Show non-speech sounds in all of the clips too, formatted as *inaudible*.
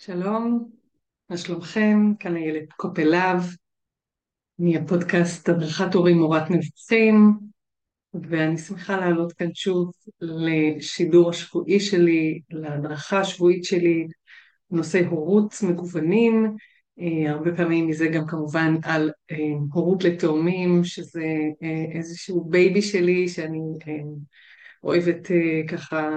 שלום, מה שלומכם? כאן איילת קופלב, מהפודקאסט הדרכת הורים מורת נבוכים, ואני שמחה לעלות כאן שוב לשידור השבועי שלי, להדרכה השבועית שלי, נושא הורות מגוונים, אה, הרבה פעמים מזה גם כמובן על אה, הורות לתאומים, שזה אה, איזשהו baby שלי שאני אוהבת ככה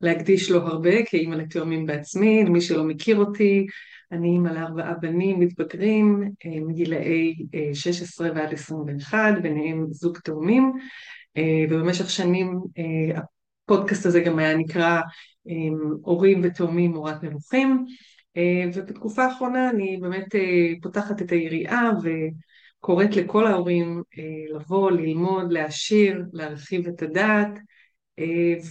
להקדיש לו הרבה כאימא לתאומים בעצמי, למי שלא מכיר אותי, אני אימא לארבעה בנים מתבגרים אה, מגילאי 16 אה, ועד 21, ביניהם זוג תאומים, אה, ובמשך שנים הפודקאסט הזה גם היה נקרא הורים ותאומים מורת מלוכים, ובתקופה האחרונה אני באמת פותחת את היריעה וקוראת לכל ההורים לבוא, ללמוד, להעשיר, להרחיב את הדעת,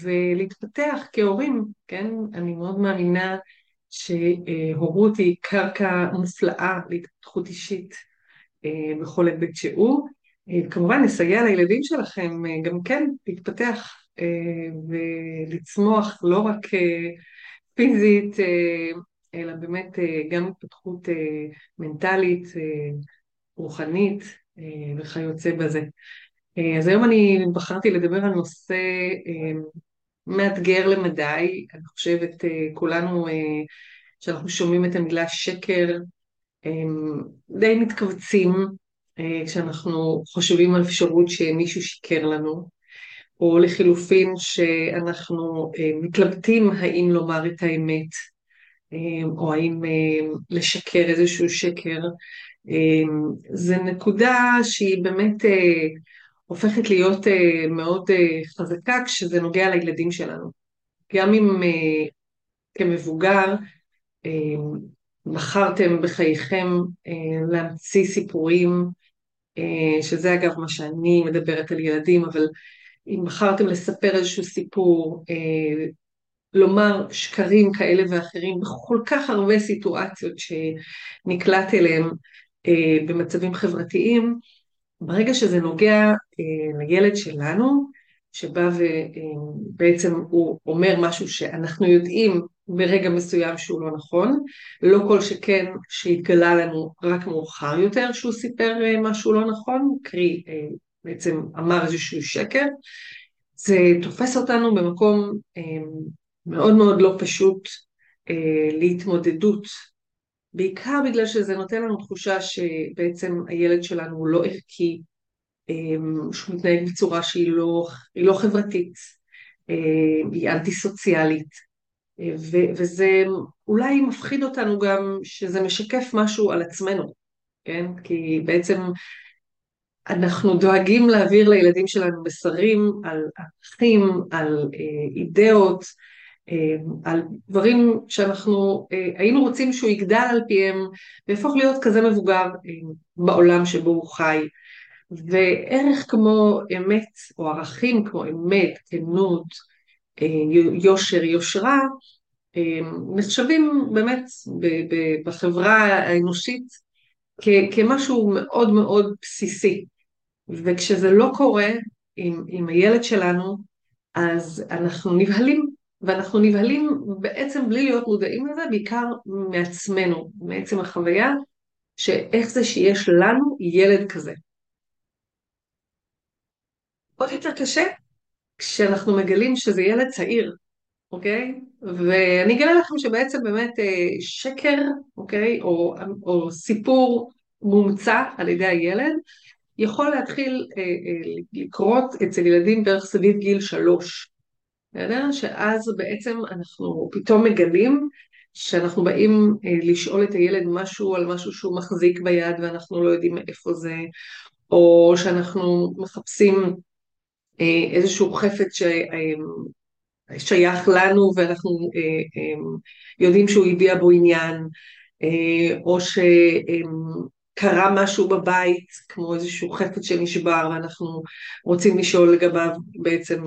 ולהתפתח כהורים, כן? אני מאוד מאמינה שהורות היא קרקע מופלאה להתפתחות אישית אה, בכל היבט שהוא. אה, כמובן נסייע לילדים שלכם גם כן להתפתח ולצמוח לא רק פיזית, אלא באמת גם התפתחות מנטלית, רוחנית וכיוצא בזה. אה, אז היום אני בחרתי לדבר על נושא אה, מאתגר למדי, אני חושבת אה, כולנו שאנחנו שומעים את המילה שקר די מתכווצים כשאנחנו חושבים על אפשרות שמישהו שיקר לנו, או לחילופין שאנחנו מתלבטים האם לומר את האמת, או האם לשקר איזשהו שקר. זה נקודה שהיא באמת הופכת להיות uh, מאוד uh, חזקה כשזה נוגע לילדים שלנו. גם אם uh, כמבוגר בחרתם בחייכם להמציא סיפורים, שזה אגב מה שאני מדברת על ילדים, אבל אם בחרתם לספר איזשהו סיפור, לומר שקרים כאלה ואחרים בכל כך הרבה סיטואציות שנקלט אליהם במצבים חברתיים, ברגע שזה נוגע אה, לילד שלנו, שבא ובעצם אה, הוא אומר משהו שאנחנו יודעים ברגע מסוים שהוא לא נכון, לא כל שכן שהתגלה לנו רק מאוחר יותר שהוא סיפר אה, משהו לא נכון, קרי בעצם אמר איזשהו שקר, זה תופס אותנו במקום מאוד מאוד לא פשוט להתמודדות בעיקר בגלל שזה נותן לנו תחושה שבעצם הילד שלנו הוא לא ערכי, אמ, שהוא מתנהג בצורה שהיא לא, לא חברתית, אמ, היא אנטי סוציאלית, וזה אולי מפחיד אותנו גם שזה משקף משהו על עצמנו, כן? כי בעצם אנחנו דואגים להעביר לילדים שלנו מסרים על ערכים, על אה, אידאות, על דברים שאנחנו אה, היינו רוצים שהוא יגדל על פיהם ויהפוך להיות כזה מבוגר אה, בעולם שבו הוא חי. וערך כמו אמת או ערכים כמו אמת, כנות, יושר, יושרה, נחשבים באמת בחברה האנושית כמשהו מאוד מאוד בסיסי. וכשזה לא קורה עם, עם הילד שלנו, אז אנחנו נבהלים ואנחנו נבהלים בעצם בלי להיות מודעים לזה, בעיקר מעצמנו, מעצם החוויה, שאיך זה שיש לנו ילד כזה. עוד יותר קשה כשאנחנו מגלים שזה ילד צעיר, אוקיי? ואני אגלה לכם שבעצם באמת אה, שקר, אוקיי? או, או סיפור מומצא על ידי הילד, יכול להתחיל אה, אה, לקרות אצל ילדים בערך סביב גיל שלוש. בסדר? שאז בעצם אנחנו פתאום מגלים שאנחנו באים אה, לשאול את הילד משהו על משהו שהוא מחזיק ביד ואנחנו לא יודעים איפה זה, או שאנחנו מחפשים אה, איזשהו חפץ ששייך אה, לנו ואנחנו יודעים שהוא הביע בו עניין, או שקרה משהו בבית, כמו איזשהו חפץ שנשבר ואנחנו רוצים לשאול לגביו בעצם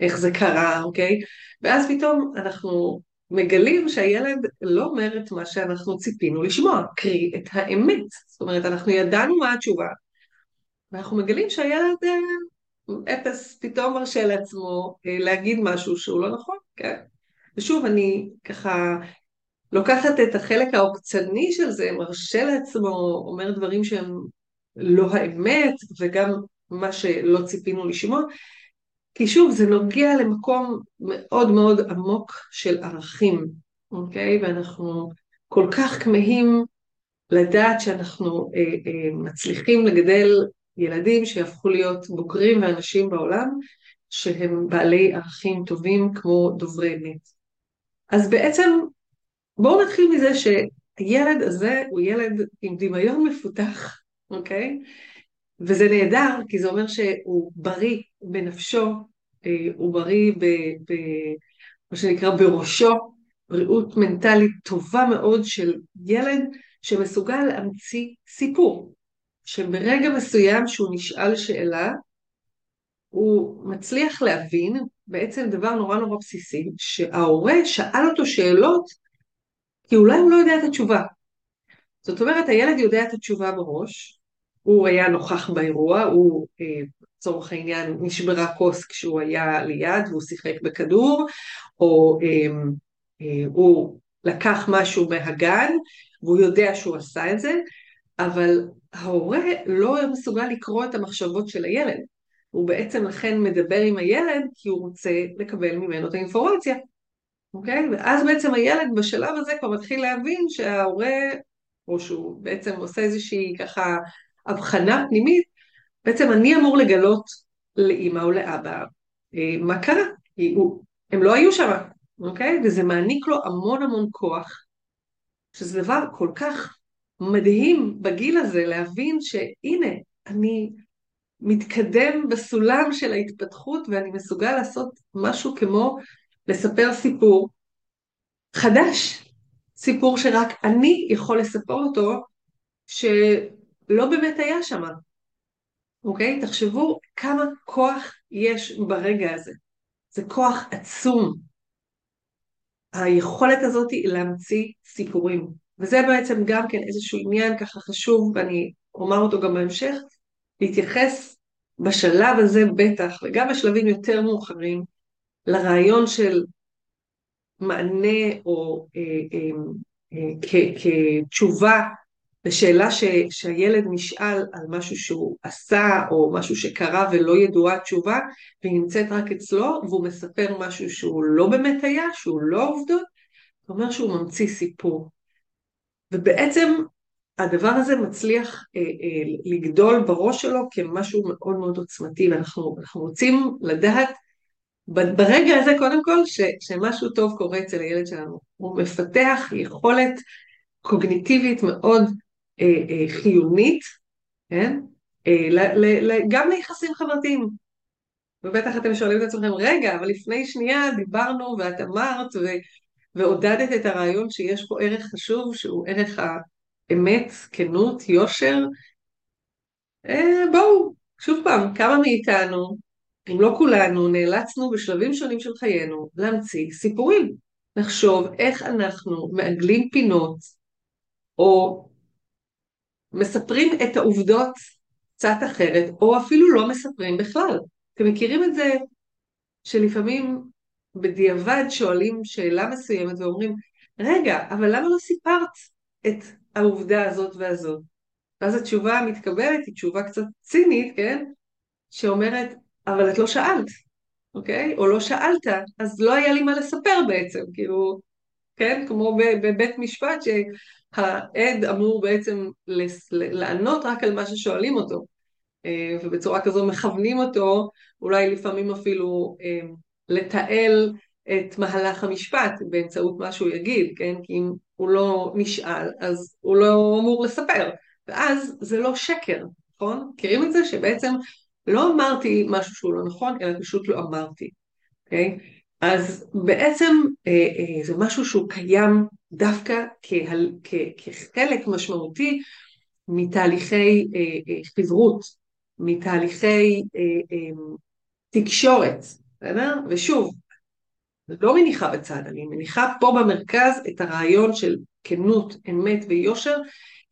איך זה קרה, אוקיי? ואז פתאום אנחנו מגלים שהילד לא אומר את מה שאנחנו ציפינו לשמוע, קרי את האמת. זאת אומרת, אנחנו ידענו מה התשובה, ואנחנו מגלים שהילד אה, אפס פתאום מרשה לעצמו אה, להגיד משהו שהוא לא נכון, כן? ושוב, אני ככה לוקחת את החלק העוקצני של זה, מרשה לעצמו, אומר דברים שהם לא האמת, וגם מה שלא ציפינו לשמוע, כי שוב, זה נוגע למקום מאוד מאוד עמוק של ערכים, אוקיי? ואנחנו כל כך כמהים לדעת שאנחנו אה, אה, מצליחים לגדל ילדים שיהפכו להיות בוגרים ואנשים בעולם שהם בעלי ערכים טובים כמו דוברי אמת. אז בעצם בואו נתחיל מזה שהילד הזה הוא ילד עם דמיון מפותח, אוקיי? וזה נהדר, כי זה אומר שהוא בריא בנפשו, אה, הוא בריא ב... ב מה שנקרא בראשו, בריאות מנטלית טובה מאוד של ילד שמסוגל להמציא סיפור, שברגע מסוים שהוא נשאל שאלה, הוא מצליח להבין בעצם דבר נורא נורא בסיסי, שההורה שאל אותו שאלות כי אולי הוא לא יודע את התשובה. זאת אומרת, הילד יודע את התשובה בראש, הוא היה נוכח באירוע, הוא אה, לצורך העניין נשברה כוס כשהוא היה ליד והוא שיחק בכדור, או אה, אה, הוא לקח משהו מהגן והוא יודע שהוא עשה את זה, אבל ההורה לא מסוגל לקרוא את המחשבות של הילד. הוא בעצם לכן מדבר עם הילד כי הוא רוצה לקבל ממנו את האינפורמציה. אוקיי? ואז בעצם הילד בשלב הזה כבר מתחיל להבין שההורה, או שהוא בעצם עושה איזושהי ככה הבחנה פנימית, בעצם אני אמור לגלות לאימא או לאבא אה, מה קרה, הם לא היו שם, אוקיי? וזה מעניק לו המון המון כוח, שזה דבר כל כך מדהים בגיל הזה להבין שהנה, אני מתקדם בסולם של ההתפתחות ואני מסוגל לעשות משהו כמו לספר סיפור חדש, סיפור שרק אני יכול לספר אותו, שלא באמת היה שם. אוקיי? תחשבו כמה כוח יש ברגע הזה. זה כוח עצום. היכולת הזאת היא להמציא סיפורים. וזה בעצם גם כן איזשהו עניין ככה חשוב, ואני אומר אותו גם בהמשך, להתייחס בשלב הזה בטח, וגם בשלבים יותר מאוחרים, לרעיון של מענה או אה, אה, אה, כתשובה לשאלה ש, שהילד נשאל על משהו שהוא עשה או משהו שקרה ולא ידועה תשובה והיא נמצאת רק אצלו והוא מספר משהו שהוא לא באמת היה, שהוא לא עובדות, זה אומר שהוא ממציא סיפור. ובעצם הדבר הזה מצליח אה, אה, לגדול בראש שלו כמשהו מאוד מאוד עוצמתי ואנחנו רוצים לדעת ברגע הזה קודם כל ש, שמשהו טוב קורה אצל הילד שלנו, הוא מפתח יכולת קוגניטיבית מאוד חיונית, כן? אה, ל, ל, ל, גם ליחסים חברתיים. ובטח אתם שואלים את עצמכם, רגע, אבל לפני שנייה דיברנו ואת אמרת ו, ועודדת את הרעיון שיש פה ערך חשוב שהוא ערך האמת, כנות, יושר. אה, בואו, שוב פעם, כמה מאיתנו אם לא כולנו, נאלצנו בשלבים שונים של חיינו להמציא סיפורים. לחשוב איך אנחנו מעגלים פינות, או מספרים את העובדות קצת אחרת, או אפילו לא מספרים בכלל. אתם מכירים את זה שלפעמים בדיעבד שואלים שאלה מסוימת ואומרים, רגע, אבל למה לא סיפרת את העובדה הזאת והזאת? ואז התשובה המתקבלת היא תשובה קצת צינית, כן? שאומרת, אבל את לא שאלת, אוקיי? או לא שאלת, אז לא היה לי מה לספר בעצם, כאילו, כן? כמו בבית משפט שהעד אמור בעצם לענות רק על מה ששואלים אותו, אה, ובצורה כזו מכוונים אותו, אולי לפעמים אפילו אה, לתעל את מהלך המשפט באמצעות מה שהוא יגיד, כן? כי אם הוא לא נשאל, אז הוא לא אמור לספר, ואז זה לא שקר, נכון? מכירים את זה? שבעצם לא אמרתי משהו שהוא לא נכון, אלא פשוט לא אמרתי, אוקיי? Okay? אז בעצם אה, אה, זה משהו שהוא קיים דווקא כהל, כ, כחלק משמעותי מתהליכי אה, חברות, מתהליכי תקשורת, בסדר? ושוב, לא מניחה בצד, אני מניחה פה במרכז את הרעיון של כנות, אמת ויושר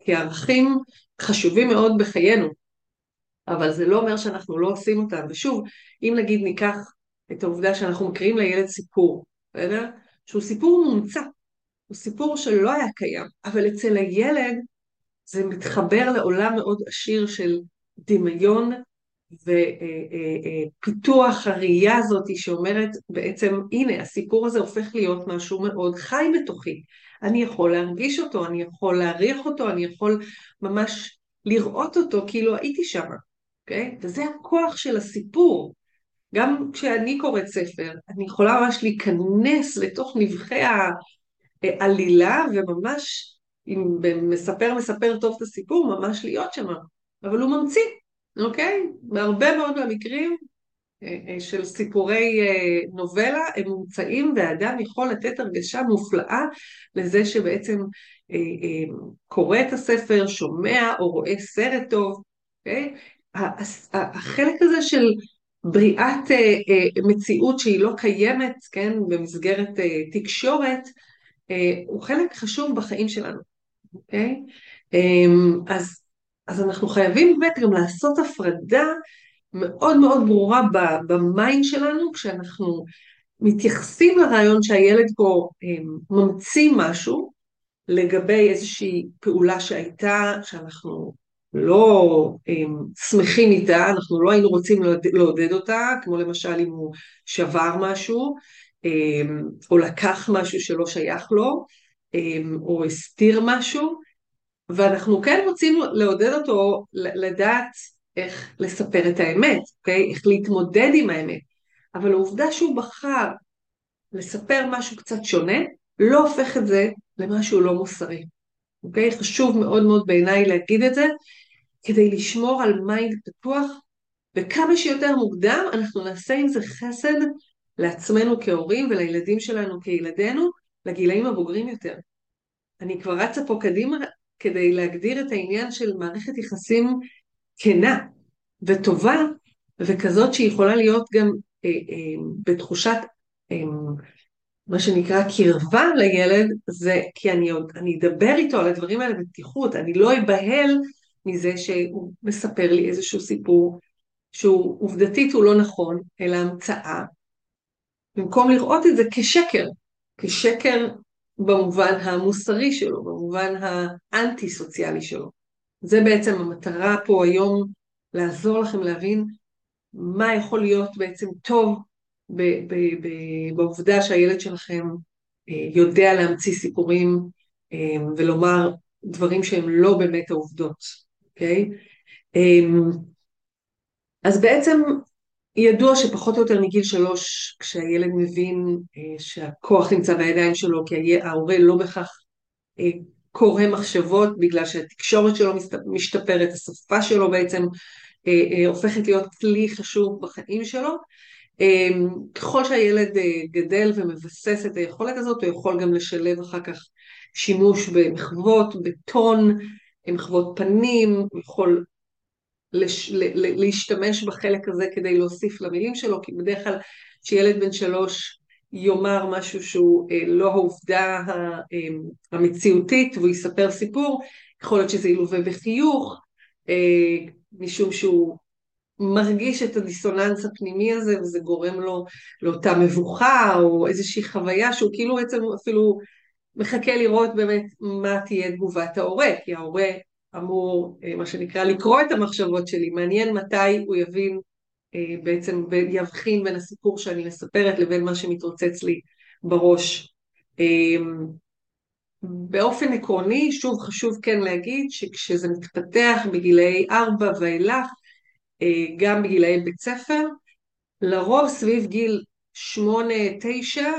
כערכים חשובים מאוד בחיינו. אבל זה לא אומר שאנחנו לא עושים אותם. ושוב, אם נגיד ניקח את העובדה שאנחנו מקריאים לילד סיפור, בסדר? שהוא סיפור מומצא, הוא סיפור שלא היה קיים, אבל אצל הילד זה מתחבר לעולם מאוד עשיר של דמיון ופיתוח הראייה הזאת שאומרת בעצם הנה הסיפור הזה הופך להיות משהו מאוד חי בתוכי אני יכול להרגיש אותו, אני יכול להעריך אותו, אני יכול ממש לראות אותו כאילו הייתי שם, אוקיי? Okay? וזה הכוח של הסיפור. גם כשאני קוראת ספר, אני יכולה ממש להיכנס לתוך נבחי העלילה וממש, אם מספר מספר טוב את הסיפור, ממש להיות שם. אבל הוא ממציא, אוקיי? בהרבה מאוד מהמקרים אה, אה, של סיפורי אה, נובלה הם מומצאים והאדם יכול לתת הרגשה מופלאה לזה שבעצם קורא את הספר, שומע או רואה סרט טוב, אוקיי? החלק הזה של בריאת מציאות שהיא לא קיימת, כן, במסגרת תקשורת, הוא חלק חשוב בחיים שלנו, אוקיי? אז, אז אנחנו חייבים באמת גם לעשות הפרדה מאוד מאוד ברורה ב mind שלנו כשאנחנו מתייחסים לרעיון שהילד פה ממציא משהו לגבי איזושהי פעולה שהייתה, שאנחנו לא שמחים איתה, אנחנו לא היינו רוצים לעודד אותה, כמו למשל אם הוא שבר משהו, או לקח משהו שלא שייך לו, או הסתיר משהו, ואנחנו כן רוצים לעודד אותו לדעת איך לספר את האמת, אוקיי? איך להתמודד עם האמת. אבל העובדה שהוא בחר לספר משהו קצת שונה, לא הופך את זה למשהו לא מוסרי. אוקיי? חשוב מאוד מאוד בעיניי להגיד את זה, כדי לשמור על mind פתוח, וכמה שיותר מוקדם אנחנו נעשה עם זה חסד לעצמנו כהורים ולילדים שלנו כילדינו, לגילאים הבוגרים יותר. אני כבר רצה פה קדימה כדי להגדיר את העניין של מערכת יחסים כנה וטובה, וכזאת שיכולה להיות גם אה, אה, בתחושת אה, מה שנקרא קרבה לילד, זה כי אני, אני אדבר איתו על הדברים האלה בפתיחות, אני לא אבהל מזה שהוא מספר לי איזשהו סיפור שהוא עובדתית הוא לא נכון, אלא המצאה, במקום לראות את זה כשקר, כשקר במובן המוסרי שלו, במובן האנטי סוציאלי שלו. זה בעצם המטרה פה היום, לעזור לכם להבין מה יכול להיות בעצם טוב בעובדה שהילד שלכם אה, יודע להמציא סיפורים אה, ולומר דברים שהם לא באמת העובדות, אוקיי? אה, אז בעצם ידוע שפחות או יותר מגיל שלוש, כשהילד מבין שהכוח נמצא בידיים שלו, כי ההורה לא בכך קורא מחשבות בגלל שהתקשורת שלו משתפרת, השפה שלו בעצם אה, אה, הופכת להיות כלי חשוב בחיים שלו. אה, ככל שהילד אה, גדל ומבסס את היכולת הזאת, הוא יכול גם לשלב אחר כך שימוש במחוות, בטון, מחוות פנים, הוא יכול לש, ל, ל, להשתמש בחלק הזה כדי להוסיף למילים שלו, כי בדרך כלל כשילד בן שלוש יאמר משהו שהוא אה, לא העובדה אה, המציאותית והוא יספר סיפור, יכול להיות שזה ילווה בחיוך, אה, משום שהוא מרגיש את הדיסוננס הפנימי הזה וזה גורם לו לאותה מבוכה או איזושהי חוויה שהוא כאילו בעצם אפילו מחכה לראות באמת מה תהיה תגובת ההורה, כי ההורה אמור מה שנקרא לקרוא את המחשבות שלי, מעניין מתי הוא יבין אה, בעצם יבחין בין הסיפור שאני מספרת לבין מה שמתרוצץ לי בראש. אה, באופן עקרוני, שוב חשוב כן להגיד שכשזה מתפתח בגילאי ארבע ואילך, אה, גם בגילאי בית ספר, לרוב סביב גיל שמונה, תשע,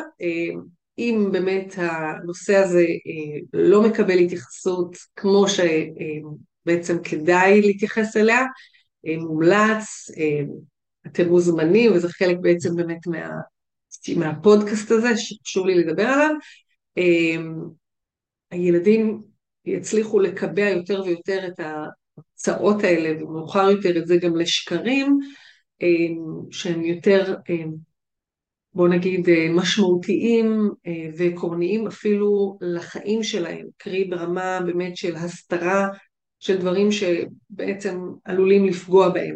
אם באמת הנושא הזה לא מקבל התייחסות כמו שבעצם כדאי להתייחס אליה, מומלץ אתם מוזמנים, וזה חלק בעצם באמת מה, מהפודקאסט הזה שחשוב לי לדבר עליו. הילדים יצליחו לקבע יותר ויותר את ההצעות האלה, ומאוחר יותר את זה גם לשקרים, שהם יותר, בוא נגיד, משמעותיים אה, ועקרוניים אפילו לחיים שלהם, קרי ברמה באמת של הסתרה של דברים שבעצם עלולים לפגוע בהם.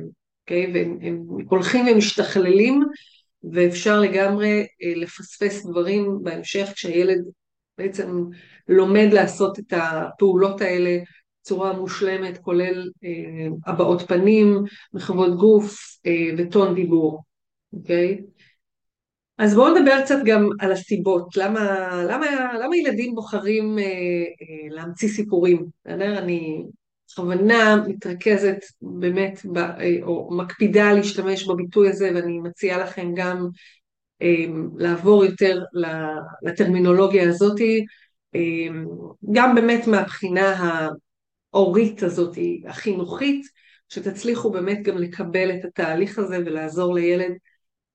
אוקיי? והם הולכים ומשתכללים, ואפשר לגמרי אה, לפספס דברים בהמשך כשהילד בעצם לומד לעשות את הפעולות האלה בצורה מושלמת, כולל אה, הבעות פנים, מחוות גוף אה, וטון דיבור, אוקיי? אז בואו נדבר קצת גם על הסיבות, למה, למה, למה ילדים בוחרים אה, אה, להמציא סיפורים, בסדר? אני בכוונה מתרכזת באמת, ב, אה, או מקפידה להשתמש בביטוי הזה, ואני מציעה לכם גם אה, לעבור יותר לטרמינולוגיה הזאתי, אה, גם באמת מהבחינה ההורית הזאת, החינוכית, שתצליחו באמת גם לקבל את התהליך הזה ולעזור לילד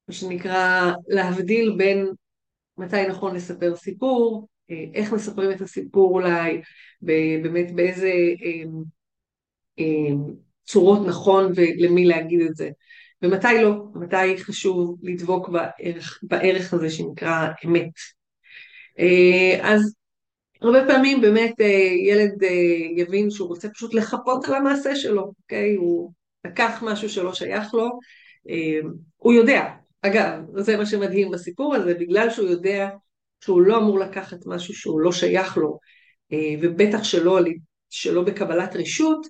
מה שנקרא להבדיל בין מתי נכון לספר סיפור, אה, איך מספרים את הסיפור אולי, באמת באיזה אה, אה, צורות נכון ולמי להגיד את זה, ומתי לא, מתי חשוב לדבוק בערך, בערך הזה שנקרא אמת. אז הרבה פעמים באמת ילד יבין שהוא רוצה פשוט לחפות על המעשה שלו, אוקיי? הוא לקח משהו שלא שייך לו, הוא יודע, אגב, זה מה שמדהים בסיפור הזה, בגלל שהוא יודע שהוא לא אמור לקחת משהו שהוא לא שייך לו, אה, ובטח שלא, שלא בקבלת רשות,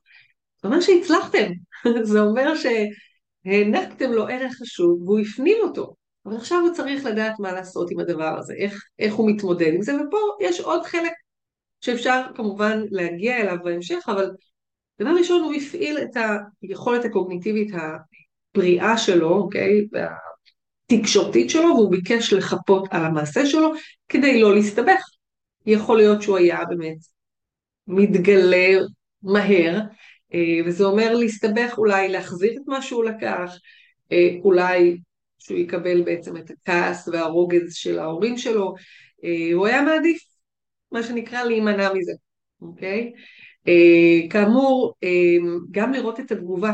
זה אומר שהצלחתם, *laughs* זה אומר שהענקתם לו ערך חשוב והוא הפנים אותו, אבל עכשיו הוא צריך לדעת מה לעשות עם הדבר הזה, איך, איך הוא מתמודד עם זה, ופה יש עוד חלק שאפשר כמובן להגיע אליו בהמשך, אבל דבר ראשון הוא הפעיל את היכולת הקוגניטיבית הבריאה שלו, אוקיי, תקשורתית שלו והוא ביקש לחפות על המעשה שלו כדי לא להסתבך. יכול להיות שהוא היה באמת מתגלה מהר, אה, וזה אומר להסתבך אולי להחזיר את מה שהוא לקח, אה, אולי שהוא יקבל בעצם את הכעס והרוגז של ההורים שלו, אה, הוא היה מעדיף מה שנקרא להימנע מזה, אוקיי? כאמור, גם לראות את התגובה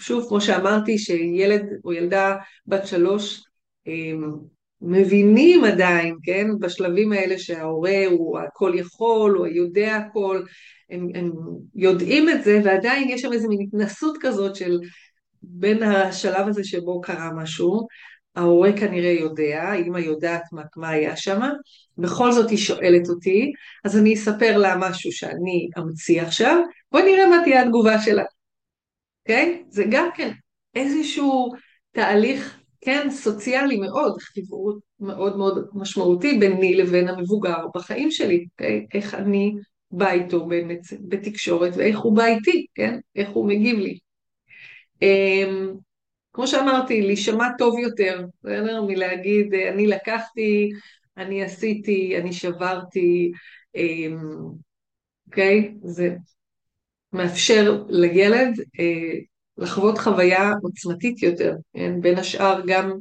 שוב, כמו שאמרתי, שילד או ילדה בת שלוש מבינים עדיין, כן, בשלבים האלה שההורה הוא הכל יכול, הוא יודע הכל, הם, הם יודעים את זה, ועדיין יש שם איזו מין התנסות כזאת של בין השלב הזה שבו קרה משהו, ההורה כנראה יודע, אמא יודעת מה, מה היה שם, בכל זאת היא שואלת אותי, אז אני אספר לה משהו שאני אמציא עכשיו, בואי נראה מה תהיה התגובה שלה. אוקיי? Okay? זה גם כן איזשהו תהליך, כן, סוציאלי מאוד, חיברות מאוד מאוד משמעותי ביני לבין המבוגר בחיים שלי, אוקיי? איך אני באה איתו באמת בתקשורת ואיך הוא בא איתי, כן? איך הוא מגיב לי. Um, כמו שאמרתי, להישמע טוב יותר, בסדר? מלהגיד, אני לקחתי, אני עשיתי, אני שברתי, אמ, אוקיי? Okay? זה מאפשר לילד אה, לחוות חוויה עוצמתית יותר, כן? בין השאר גם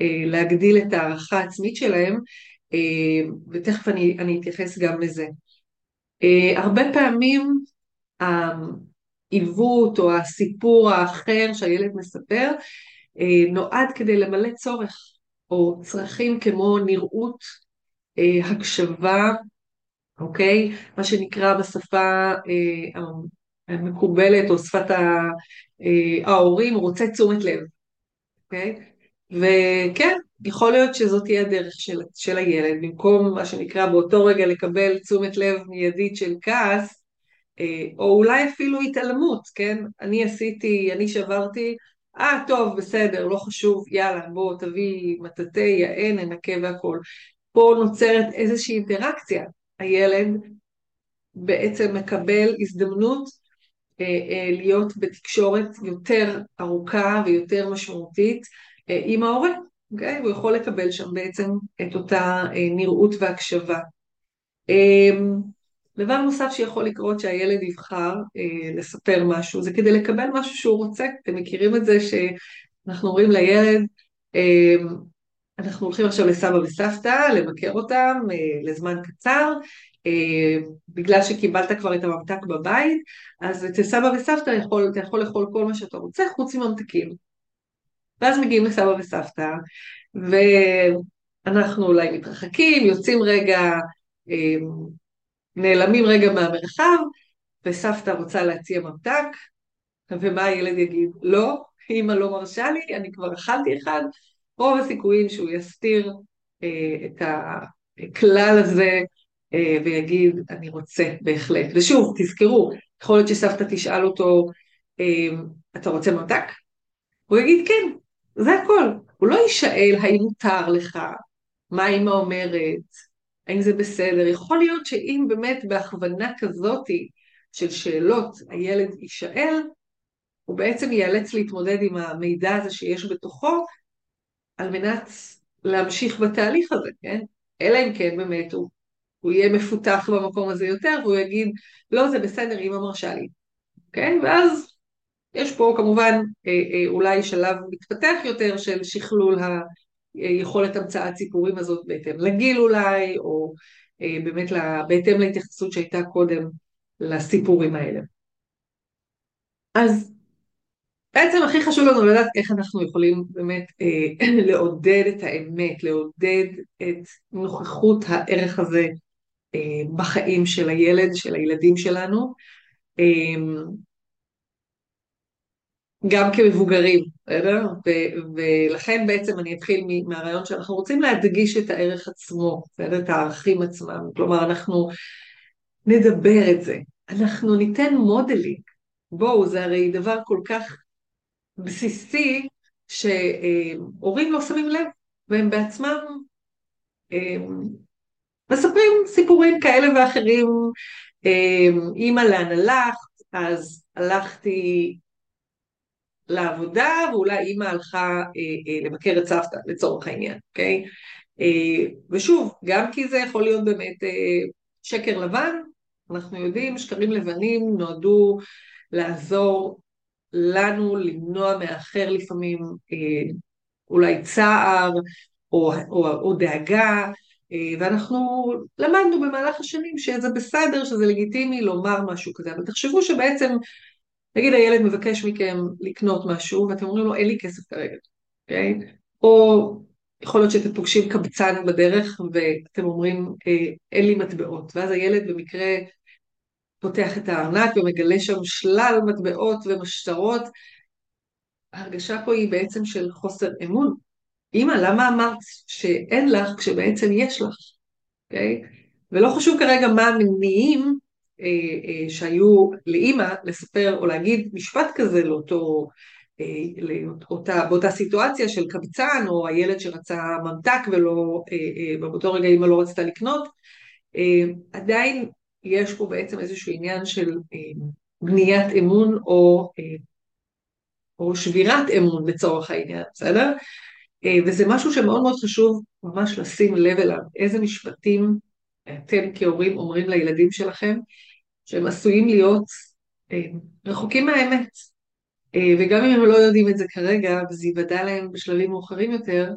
אה, להגדיל את הערכה העצמית שלהם, אה, ותכף אני, אני אתייחס גם לזה. אה, הרבה פעמים העיוות או הסיפור האחר שהילד מספר אה, נועד כדי למלא צורך או צרכים כמו נראות, אה, הקשבה, אוקיי? מה שנקרא בשפה אה, מקובלת או שפת אה, ההורים רוצה תשומת לב, אוקיי? וכן, יכול להיות שזאת תהיה הדרך של, של הילד, במקום מה שנקרא באותו רגע לקבל תשומת לב מיידית של כעס, אה, או אולי אפילו התעלמות, כן? אני עשיתי, אני שברתי, אה, טוב, בסדר, לא חשוב, יאללה, בוא, תביא מטאטא, יען, ננקה והכל. פה נוצרת איזושהי אינטראקציה. הילד בעצם מקבל הזדמנות להיות בתקשורת יותר ארוכה ויותר משמעותית אה, עם ההורה, אוקיי? הוא יכול לקבל שם בעצם את אותה נראות והקשבה. דבר נוסף שיכול לקרות שהילד יבחר לספר משהו, זה כדי לקבל משהו שהוא רוצה. אתם מכירים את זה שאנחנו אומרים לילד, אנחנו הולכים עכשיו לסבא וסבתא, לבקר אותם לזמן קצר, אה, בגלל שקיבלת כבר את הממתק בבית, אז אצל סבא וסבתא יכול, אתה יכול לאכול כל מה שאתה רוצה חוץ מממתקים. ואז מגיעים לסבא וסבתא, ואנחנו אולי מתרחקים, יוצאים רגע, אה, נעלמים רגע מהמרחב, וסבתא רוצה להציע ממתק, ומה הילד יגיד? לא, אמא לא מרשה לי, אני כבר אכלתי אחד, רוב הסיכויים שהוא יסתיר אה, את הכלל הזה ויגיד, אני רוצה בהחלט. ושוב, תזכרו, יכול להיות שסבתא תשאל אותו, אה, אתה רוצה ממתק? הוא יגיד כן, זה הכל. הוא לא יישאל האם מותר לך, מה אימא אומרת, האם זה בסדר. יכול להיות שאם באמת בהכוונה כזאתי של שאלות הילד יישאל, הוא בעצם ייאלץ להתמודד עם המידע הזה שיש בתוכו, על מנת להמשיך בתהליך הזה, כן? אלא אם כן באמת הוא, הוא יהיה מפותח במקום הזה יותר, והוא יגיד, לא, זה בסדר, אמא מרשה לי, כן? ואז יש פה כמובן אה, אה, אולי שלב מתפתח יותר של שכלול היכולת המצאת סיפורים הזאת בהתאם לגיל אולי, או אה, באמת בהתאם להתייחסות שהייתה קודם לסיפורים האלה. אז בעצם הכי חשוב לנו לדעת איך אנחנו יכולים באמת אה, *coughs* לעודד את האמת, לעודד את נוכחות הערך הזה אה, בחיים של הילד, של הילדים שלנו, אה, גם כמבוגרים, בסדר? ולכן בעצם אני אתחיל מהרעיון שאנחנו רוצים להדגיש את הערך עצמו, בסדר? את הערכים עצמם, כלומר אנחנו נדבר את זה, אנחנו ניתן modeling, בואו, זה הרי דבר כל כך בסיסי שהורים לא שמים לב, והם בעצמם מספרים סיפורים כאלה ואחרים, אימא לאן הלכת, אז הלכתי לעבודה ואולי אימא הלכה אה, אה, לבקר את סבתא לצורך העניין, אוקיי? אה, ושוב, גם כי זה יכול להיות באמת שקר לבן, אנחנו יודעים, שקרים לבנים נועדו לעזור לנו למנוע מאחר לפעמים אולי צער או, או, או דאגה, ואנחנו למדנו במהלך השנים שזה בסדר, שזה לגיטימי לומר משהו כזה, אבל תחשבו שבעצם, נגיד הילד מבקש מכם לקנות משהו ואתם אומרים לו אין לי כסף כרגע, אוקיי? Okay? או יכול להיות שאתם פוגשים קבצן בדרך ואתם אומרים אה, אין לי מטבעות, ואז הילד במקרה פותח את הארנק ומגלה שם שלל מטבעות ומשטרות. ההרגשה פה היא בעצם של חוסר אמון. אמא, למה אמרת שאין לך כשבעצם יש לך, אוקיי? Okay? ולא חשוב כרגע מה המניעים אה, אה, שהיו לאימא לספר או להגיד משפט כזה לאותו, אה, לאותה, באותה סיטואציה של קבצן או הילד שרצה ממתק ולא, אה, אה, באותו רגע אימא לא רצתה לקנות, אה, עדיין יש פה בעצם איזשהו עניין של אה, בניית אמון או, אה, או שבירת אמון לצורך העניין, בסדר? אה, וזה משהו שמאוד מאוד חשוב ממש לשים לב אליו, איזה משפטים אתם כהורים אומרים לילדים שלכם, שהם עשויים להיות רחוקים מהאמת. וגם אם הם לא יודעים את זה כרגע, וזה ייוודע להם בשלבים מאוחרים יותר,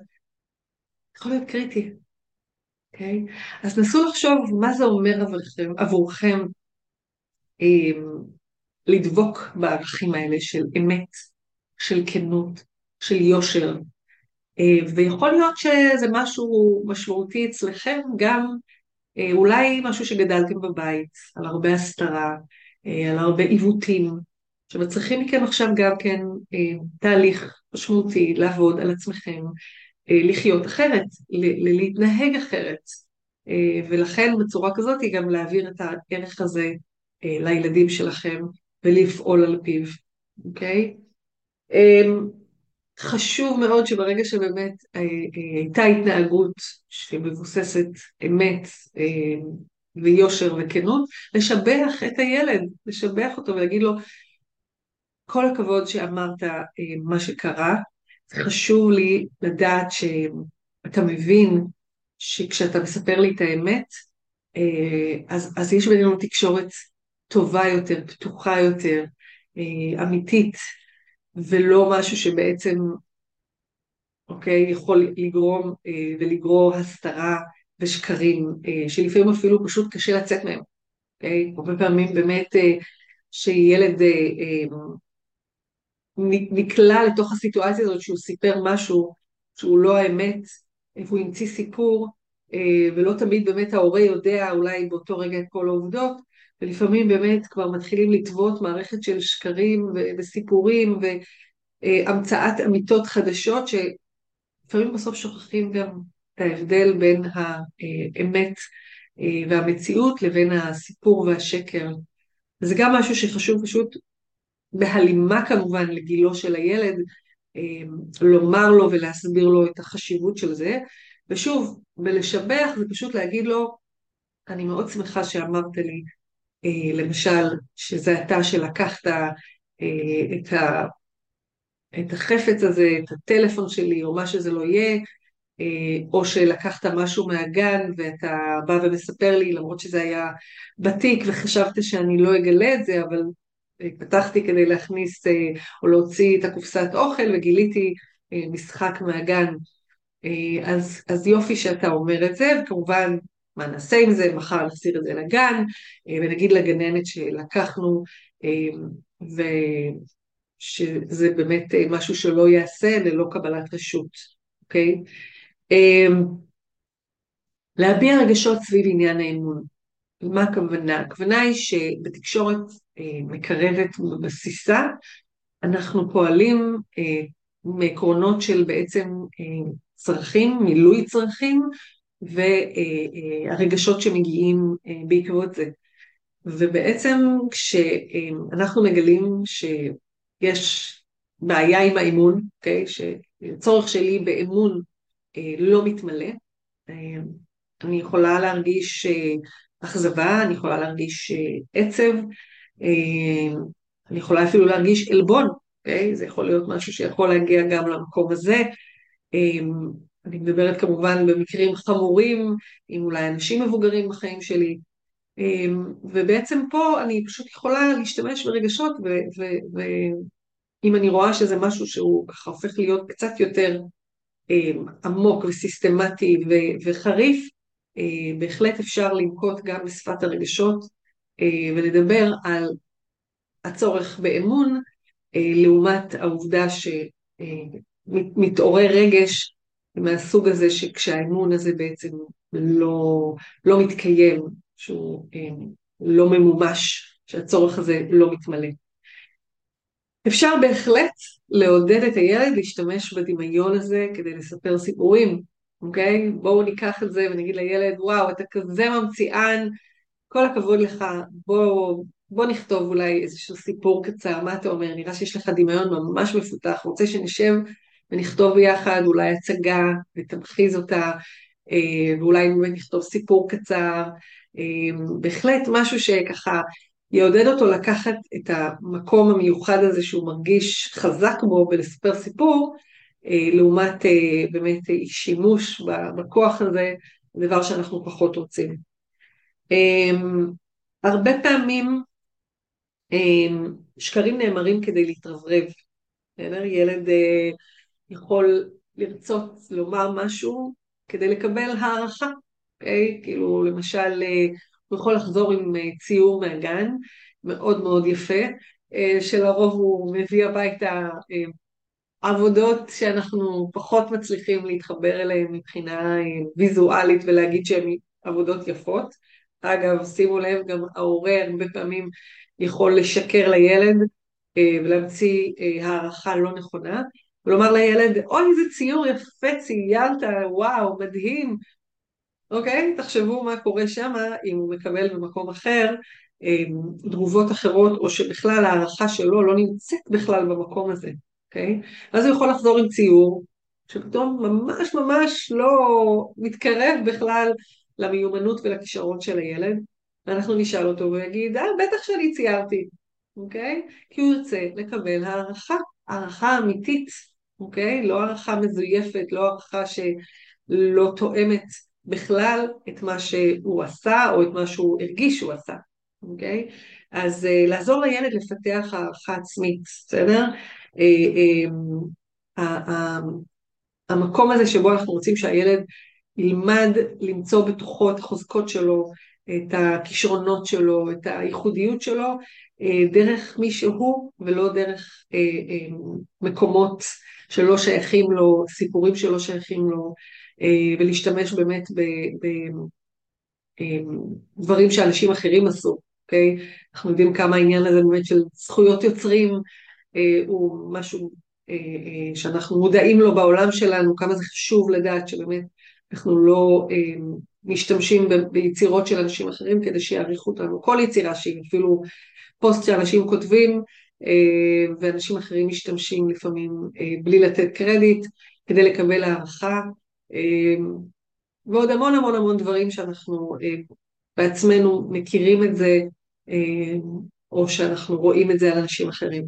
יכול להיות קריטי. אוקיי? Okay? אז נסו לחשוב מה זה אומר עבורכם, עבורכם אה, לדבוק בערכים האלה של אמת, של כנות, של יושר. אה, ויכול להיות שזה משהו משמעותי אצלכם, גם אה, אולי משהו שגדלתם בבית, על הרבה הסתרה, אה, על הרבה עיוותים, שמצריכים מכם עכשיו גם כן תהליך משמעותי לעבוד על עצמכם, לחיות אחרת, להתנהג אחרת, ולכן בצורה כזאת היא גם להעביר את הערך הזה לילדים שלכם ולפעול על פיו, אוקיי? חשוב מאוד שברגע שבאמת הייתה התנהגות שמבוססת אמת ויושר וכנות, לשבח את הילד, לשבח אותו ולהגיד לו, כל הכבוד שאמרת מה שקרה, חשוב לי לדעת שאתה מבין שכשאתה מספר לי את האמת, אה, אז, אז יש בינינו תקשורת טובה יותר, פתוחה יותר, אה, אמיתית, ולא משהו שבעצם, אוקיי, יכול לגרום אה, ולגרור הסתרה ושקרים, שלפעמים אפילו פשוט קשה לצאת מהם. אוקיי? הרבה פעמים באמת שילד נקלע לתוך הסיטואציה הזאת שהוא סיפר משהו שהוא לא האמת, והוא המציא סיפור, אה, ולא תמיד באמת ההורה יודע אולי באותו רגע את כל העובדות, ולפעמים באמת כבר מתחילים לטוות מערכת של שקרים וסיפורים והמצאת אמיתות חדשות, שלפעמים בסוף שוכחים גם את ההבדל בין האמת והמציאות לבין הסיפור והשקר. זה גם משהו שחשוב פשוט בהלימה כמובן לגילו של הילד, לומר לו ולהסביר לו את החשיבות של זה, ושוב, בלשבח זה פשוט להגיד לו, אני מאוד שמחה שאמרת לי, למשל, שזה אתה שלקחת את, ה, את החפץ הזה, את הטלפון שלי, או מה שזה לא יהיה, או שלקחת משהו מהגן ואתה בא ומספר לי, למרות שזה היה בתיק וחשבת שאני לא אגלה את זה, אבל פתחתי כדי להכניס או להוציא את הקופסת אוכל וגיליתי משחק מהגן. אז, אז יופי שאתה אומר את זה, וכמובן מה נעשה עם זה, מחר נחזיר את זה לגן, ונגיד לגננת שלקחנו, ושזה באמת משהו שלא ייעשה ללא קבלת רשות, אוקיי? להביע רגשות סביב עניין האמון. מה הכוונה? הכוונה היא שבתקשורת מקרבת ובבסיסה, אנחנו פועלים מעקרונות של בעצם צרכים, מילוי צרכים, והרגשות שמגיעים בעקבות זה. ובעצם כשאנחנו מגלים שיש בעיה עם האמון, okay, אוקיי? שצורך שלי באמון לא מתמלא, אני יכולה להרגיש אכזבה, אני יכולה להרגיש עצב, אני יכולה אפילו להרגיש עלבון, okay? אוקיי? זה יכול להיות משהו שיכול להגיע גם למקום הזה. אני מדברת כמובן במקרים חמורים, עם אולי אנשים מבוגרים בחיים שלי, ובעצם פה אני פשוט יכולה להשתמש ברגשות, ואם אני רואה שזה משהו שהוא ככה הופך להיות קצת יותר עמוק וסיסטמטי וחריף, בהחלט אפשר לנקוט גם בשפת הרגשות ולדבר על הצורך באמון לעומת העובדה שמתעורר רגש מהסוג הזה שכשהאמון הזה בעצם לא, לא מתקיים, שהוא לא ממומש, שהצורך הזה לא מתמלא. אפשר בהחלט לעודד את הילד להשתמש בדמיון הזה כדי לספר סיפורים, אוקיי? בואו ניקח את זה ונגיד לילד, וואו, אתה כזה ממציאן, כל הכבוד לך, בוא, בוא נכתוב אולי איזשהו סיפור קצר, מה אתה אומר? נראה שיש לך דמיון ממש מפותח, רוצה שנשב ונכתוב ביחד אולי הצגה ותמחיז אותה, אה, ואולי נכתוב סיפור קצר, אה, בהחלט משהו שככה יעודד אותו לקחת את המקום המיוחד הזה שהוא מרגיש חזק בו ולספר סיפור, אה, לעומת באמת שימוש בכוח הזה, דבר שאנחנו פחות רוצים. הרבה פעמים שקרים נאמרים כדי להתרברב. ילד יכול לרצות לומר משהו כדי לקבל הערכה, אוקיי? כאילו למשל הוא יכול לחזור עם ציור מהגן, מאוד מאוד יפה, שלרוב הוא מביא הביתה עבודות שאנחנו פחות מצליחים להתחבר אליהן מבחינה ויזואלית ולהגיד שהן עבודות יפות. אגב, שימו לב, גם ההורה הרבה פעמים יכול לשקר לילד ולהמציא הערכה לא נכונה, ולומר לילד, אוי איזה ציור יפה ציירת, וואו, מדהים. אוקיי? תחשבו מה קורה שם אם הוא מקבל במקום אחר תגובות אחרות, או שבכלל ההערכה שלו לא נמצאת בכלל במקום הזה, אוקיי? אז הוא יכול לחזור עם ציור, שפתאום ממש ממש לא מתקרב בכלל למיומנות ולכישרון של הילד, ואנחנו נשאל אותו והוא יגיד, אה, בטח שאני ציירתי, אוקיי? כי הוא ירצה לקבל הערכה, הערכה אמיתית אוקיי? לא הערכה מזויפת, לא הערכה שלא תואמת בכלל את מה שהוא עשה או את מה שהוא הרגיש שהוא עשה, אוקיי? אז uh, לעזור לילד לפתח הערכה עצמית, בסדר? Uh, uh, המקום הזה שבו אנחנו רוצים שהילד ילמד למצוא בתוכו את החוזקות שלו, את הכישרונות שלו, את הייחודיות שלו, דרך מי שהוא ולא דרך מקומות שלא שייכים לו, סיפורים שלא שייכים לו, אה, ולהשתמש באמת בדברים אה, שאנשים אחרים עשו, אוקיי? אנחנו יודעים כמה העניין הזה באמת של זכויות יוצרים אה, הוא משהו שאנחנו מודעים לו בעולם שלנו, כמה זה חשוב לדעת שבאמת אנחנו לא משתמשים ביצירות של אנשים אחרים כדי שיעריכו אותנו, כל יצירה שהיא, אפילו פוסט שאנשים כותבים ואנשים אחרים משתמשים לפעמים אה, בלי לתת קרדיט כדי לקבל הערכה, אה, ועוד המון המון המון דברים שאנחנו בעצמנו מכירים את זה, או שאנחנו רואים את זה על אנשים אחרים.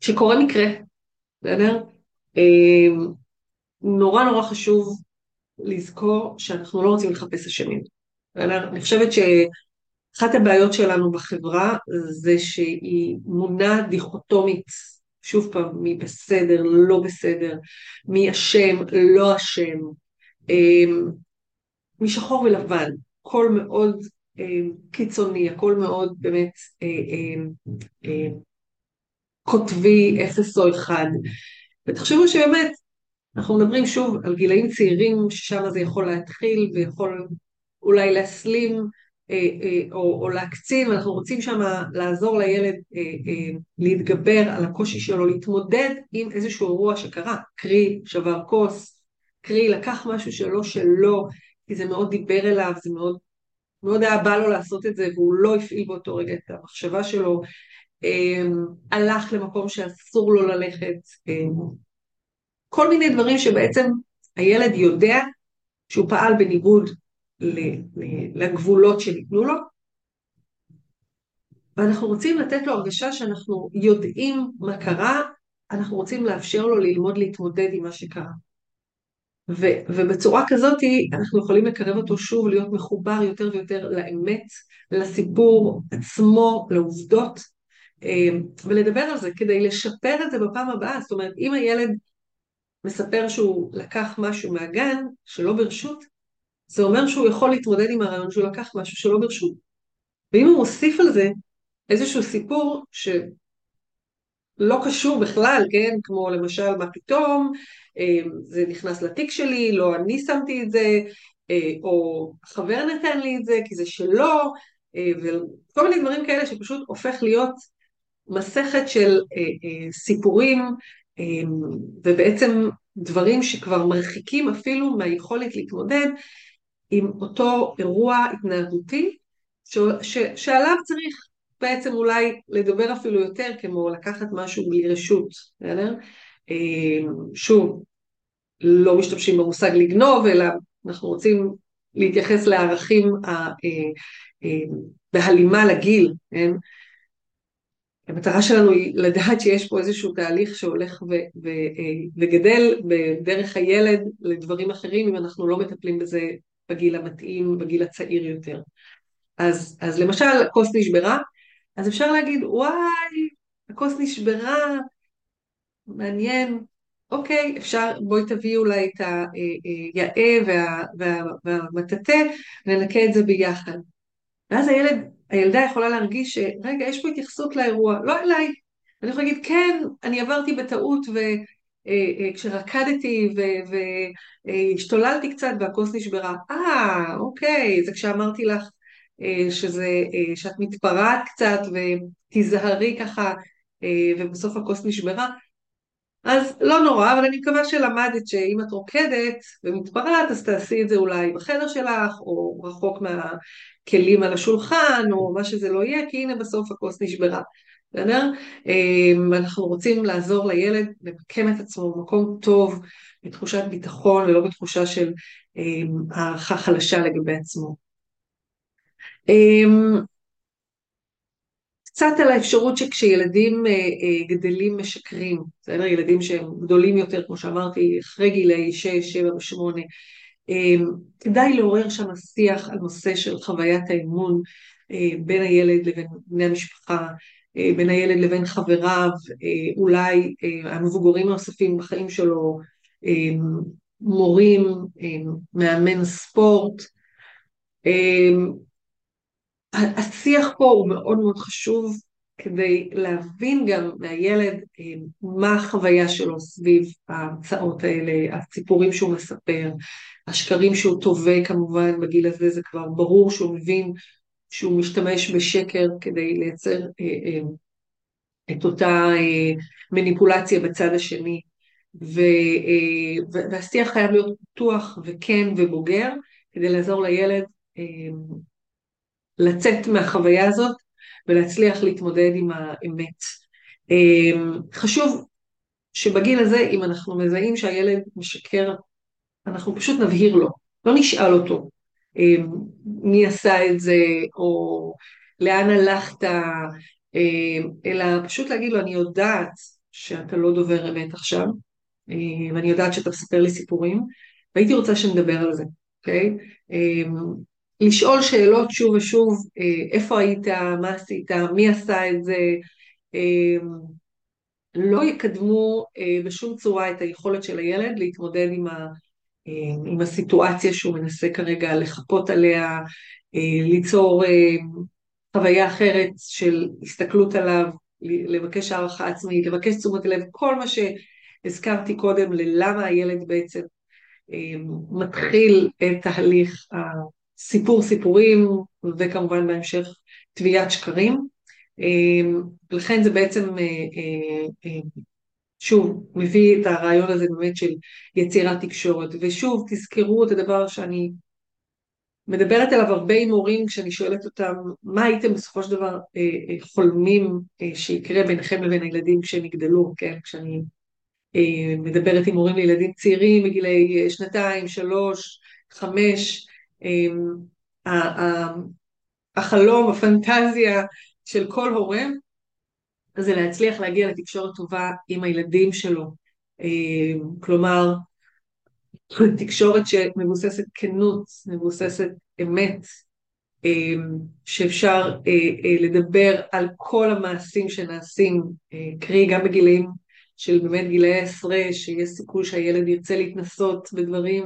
כשקורה מקרה, בסדר? נורא נורא חשוב לזכור שאנחנו לא רוצים לחפש אשמים. אני חושבת שאחת הבעיות שלנו בחברה זה שהיא מונעת דיכוטומית, שוב פעם, מי בסדר, לא בסדר, מי אשם, לא אשם, אמ, משחור ולבן, קול מאוד אמ, קיצוני, הכל מאוד באמת אמ, קוטבי, אפס או אחד. ותחשבו שבאמת אנחנו מדברים שוב על גילאים צעירים ששם זה יכול להתחיל ויכול אולי להסלים אה, אה, או, או להקצין, ואנחנו רוצים שם לעזור לילד אה, להתגבר על הקושי שלו, להתמודד עם איזשהו אירוע שקרה, קרי שבר כוס, קרי לקח משהו שלא שלו, כי זה מאוד דיבר אליו, זה מאוד, מאוד היה בא לו לעשות את זה והוא לא הפעיל באותו רגע את המחשבה שלו, הלך למקום שאסור לו ללכת, כל מיני דברים שבעצם הילד יודע שהוא פעל בניגוד לגבולות שניתנו לו, ואנחנו רוצים לתת לו הרגשה שאנחנו יודעים מה קרה, אנחנו רוצים לאפשר לו ללמוד להתמודד עם מה שקרה. ו- ובצורה כזאת אנחנו יכולים לקרב אותו שוב להיות מחובר יותר ויותר לאמת, לסיפור עצמו, לעובדות, אה, ולדבר על זה כדי לשפר את זה בפעם הבאה. זאת אומרת, אם הילד מספר שהוא לקח משהו מהגן שלא ברשות, זה אומר שהוא יכול להתמודד עם הרעיון שהוא לקח משהו שלא ברשות. ואם הוא מוסיף על זה איזשהו סיפור שלא קשור בכלל, כן, כמו למשל מה פתאום, אה, זה נכנס לתיק שלי, לא אני שמתי את זה, אה, או חבר נתן לי את זה כי זה שלו, אה, וכל מיני דברים כאלה שפשוט הופך להיות מסכת של סיפורים אמ, ובעצם דברים שכבר מרחיקים אפילו מהיכולת להתמודד עם אותו אירוע התנהגותי ש, ש, שעליו צריך בעצם אולי לדבר אפילו יותר כמו לקחת משהו בלי רשות, בסדר? אמ, שוב, לא משתמשים במושג לגנוב, אלא אנחנו רוצים להתייחס לערכים אה, אה, בהלימה לגיל, כן? המטרה שלנו היא לדעת שיש פה איזשהו תהליך שהולך אה, וגדל בדרך הילד לדברים אחרים אם אנחנו לא מטפלים בזה בגיל המתאים, בגיל הצעיר יותר. אז, אז למשל הכוס נשברה, אז אפשר להגיד וואי, הכוס נשברה, מעניין, אוקיי, אפשר, בואי תביאי אולי את היאה אה, וה, וה, והמטאטא וננקה את זה ביחד. ואז הילד הילדה יכולה להרגיש שרגע, יש פה התייחסות לאירוע, לא אליי. אני יכולה להגיד, כן, אני עברתי בטעות אה, אה, והשתוללתי קצת והכוס נשברה. אה, אוקיי, זה כשאמרתי לך אה, שזה, שאת מתפרעת קצת ותיזהרי ככה ובסוף הכוס נשברה. אז לא נורא, אבל אני מקווה שלמדת שאם את רוקדת ומתפרעת, אז תעשי את זה אולי בחדר שלך, או רחוק מהכלים על השולחן, או מה שזה לא יהיה, כי הנה בסוף הכוס נשברה. בסדר? אמ, אנחנו רוצים לעזור לילד למקם את עצמו במקום טוב, בתחושת ביטחון ולא בתחושה של אמ, הערכה חלשה לגבי עצמו. אמ, קצת על האפשרות שכשילדים אה, אה, גדלים משקרים, בסדר? ילדים שהם גדולים יותר, כמו שאמרתי, אחרי גילאי 6, 7 ו-8, כדאי לעורר שם שיח על נושא של חוויית האמון אה, בין הילד לבין בני המשפחה, בין הילד לבין חבריו, אולי המבוגרים הנוספים בחיים שלו, מורים, מאמן ספורט. השיח פה הוא מאוד מאוד חשוב כדי להבין גם מהילד אה, מה החוויה שלו סביב ההמצאות האלה, הסיפורים שהוא מספר, השקרים שהוא תובע כמובן בגיל הזה, זה כבר ברור שהוא מבין שהוא משתמש בשקר כדי לייצר אה, אה, את אותה מניפולציה בצד השני. והשיח חייב להיות פתוח וכן ובוגר, כדי לעזור לילד לצאת מהחוויה הזאת ולהצליח להתמודד עם האמת. חשוב שבגיל הזה, אם אנחנו מזהים שהילד משקר, אנחנו פשוט נבהיר לו, לא נשאל אותו מי עשה את זה, או לאן הלכת, אלא פשוט להגיד לו, אני יודעת שאתה לא דובר אמת עכשיו, ואני יודעת שאתה מספר לי סיפורים, והייתי רוצה שנדבר על זה, אוקיי? לשאול שאלות שוב ושוב, איפה היית, מה עשית, מי עשה את זה, לא יקדמו בשום צורה את היכולת של הילד להתמודד עם, ה, עם הסיטואציה שהוא מנסה כרגע לחפות עליה, ליצור חוויה אחרת של הסתכלות עליו, לבקש הערכה עצמית, לבקש תשומת לב, כל מה שהזכרתי קודם ללמה הילד בעצם מתחיל את תהליך הסיפור סיפורים וכמובן בהמשך תביעת שקרים. לכן זה בעצם שוב מביא את הרעיון הזה באמת של יצירת תקשורת ושוב תזכרו את הדבר שאני מדברת עליו הרבה עם הורים כשאני שואלת אותם מה הייתם בסופו של דבר אה, אה, חולמים אה, שיקרה ביניכם לבין הילדים כשהם יגדלו, כן? כשאני אה, מדברת עם הורים לילדים צעירים בגילי אה, שנתיים, שלוש, חמש, אה, החלום, הפנטזיה של כל הורה זה להצליח להגיע לתקשורת טובה עם הילדים שלו. אה, כלומר, תקשורת שמבוססת כנות, מבוססת אמת, אמ, שאפשר אה, אה, לדבר על כל המעשים שנעשים, אה, קרי גם בגילים של באמת גילאי עשרה, שיש סיכוי שהילד ירצה להתנסות בדברים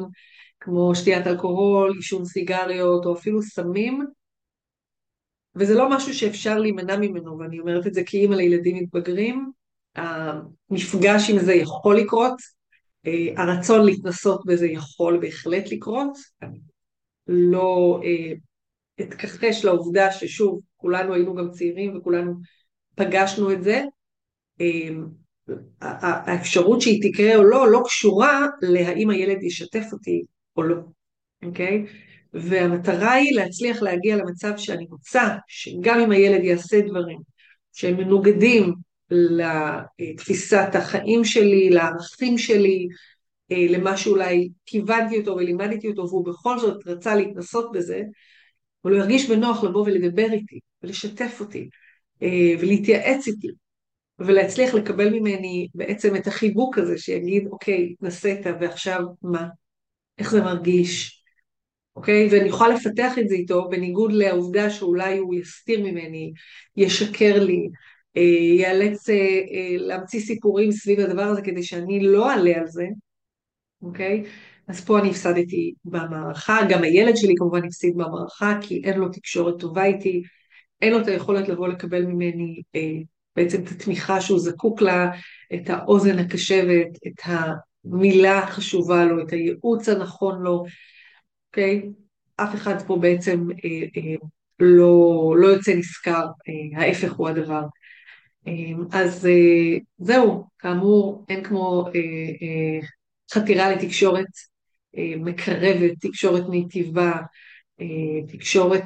כמו שתיית אלכוהול, עישון סיגריות או אפילו סמים, וזה לא משהו שאפשר להימנע ממנו, ואני אומרת את זה כאימא לילדים מתבגרים, המפגש עם זה יכול לקרות, אה, הרצון להתנסות בזה יכול בהחלט לקרות, לא אה, אתכחש לעובדה ששוב, כולנו היינו גם צעירים וכולנו פגשנו את זה, אה, האפשרות שהיא תקרה או לא, לא קשורה להאם הילד ישתף אותי או לא, אוקיי? והמטרה היא להצליח להגיע למצב שאני רוצה שגם אם הילד יעשה דברים שהם מנוגדים לתפיסת החיים שלי, לערכים שלי, אה, למה שאולי כיוונתי אותו ולימדתי אותו והוא בכל זאת רצה להתנסות בזה, אבל הוא ירגיש בנוח לבוא ולדבר איתי ולשתף אותי אה, ולהתייעץ איתי ולהצליח לקבל ממני בעצם את החיבוק הזה שיגיד אוקיי התנסית ועכשיו מה, איך זה מרגיש, אוקיי? ואני יכולה לפתח את זה איתו בניגוד לעובדה שאולי הוא יסתיר ממני, ישקר לי, אה, ייאלץ אה, אה, להמציא סיפורים סביב הדבר הזה כדי שאני לא אעלה על זה, אוקיי? אז פה אני הפסדתי במערכה, גם הילד שלי כמובן הפסיד במערכה, כי אין לו תקשורת טובה איתי, אין לו את היכולת לבוא לקבל ממני בעצם את התמיכה שהוא זקוק לה, את האוזן הקשבת, את המילה החשובה לו, את הייעוץ הנכון לו, אוקיי? אף אחד פה בעצם אה, אה, לא, לא יוצא נשכר, אה, ההפך הוא הדבר. אמ, אז אה, זהו, כאמור, אין כמו אה, אה, חתירה לתקשורת מקרבת, תקשורת מיטיבה, תקשורת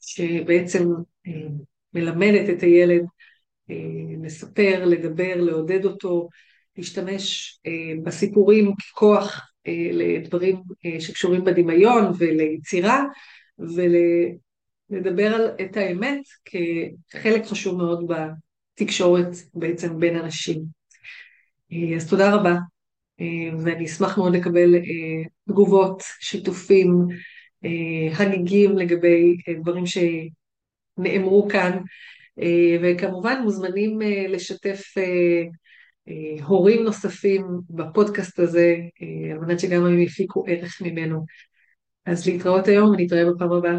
שבעצם מלמדת את הילד לספר, לדבר, לעודד אותו, להשתמש בסיפורים ככוח לדברים שקשורים בדמיון וליצירה, ולדבר על את האמת כחלק חשוב מאוד תקשורת בעצם בין אנשים. אה, אז תודה רבה, אה, ואני אשמח מאוד לקבל אה, תגובות, שיתופים, הגיגים לגבי דברים שנאמרו כאן, וכמובן מוזמנים לשתף הורים נוספים בפודקאסט הזה, על מנת שגם הם יפיקו ערך ממנו. אז להתראות היום ונתראה בפעם הבאה.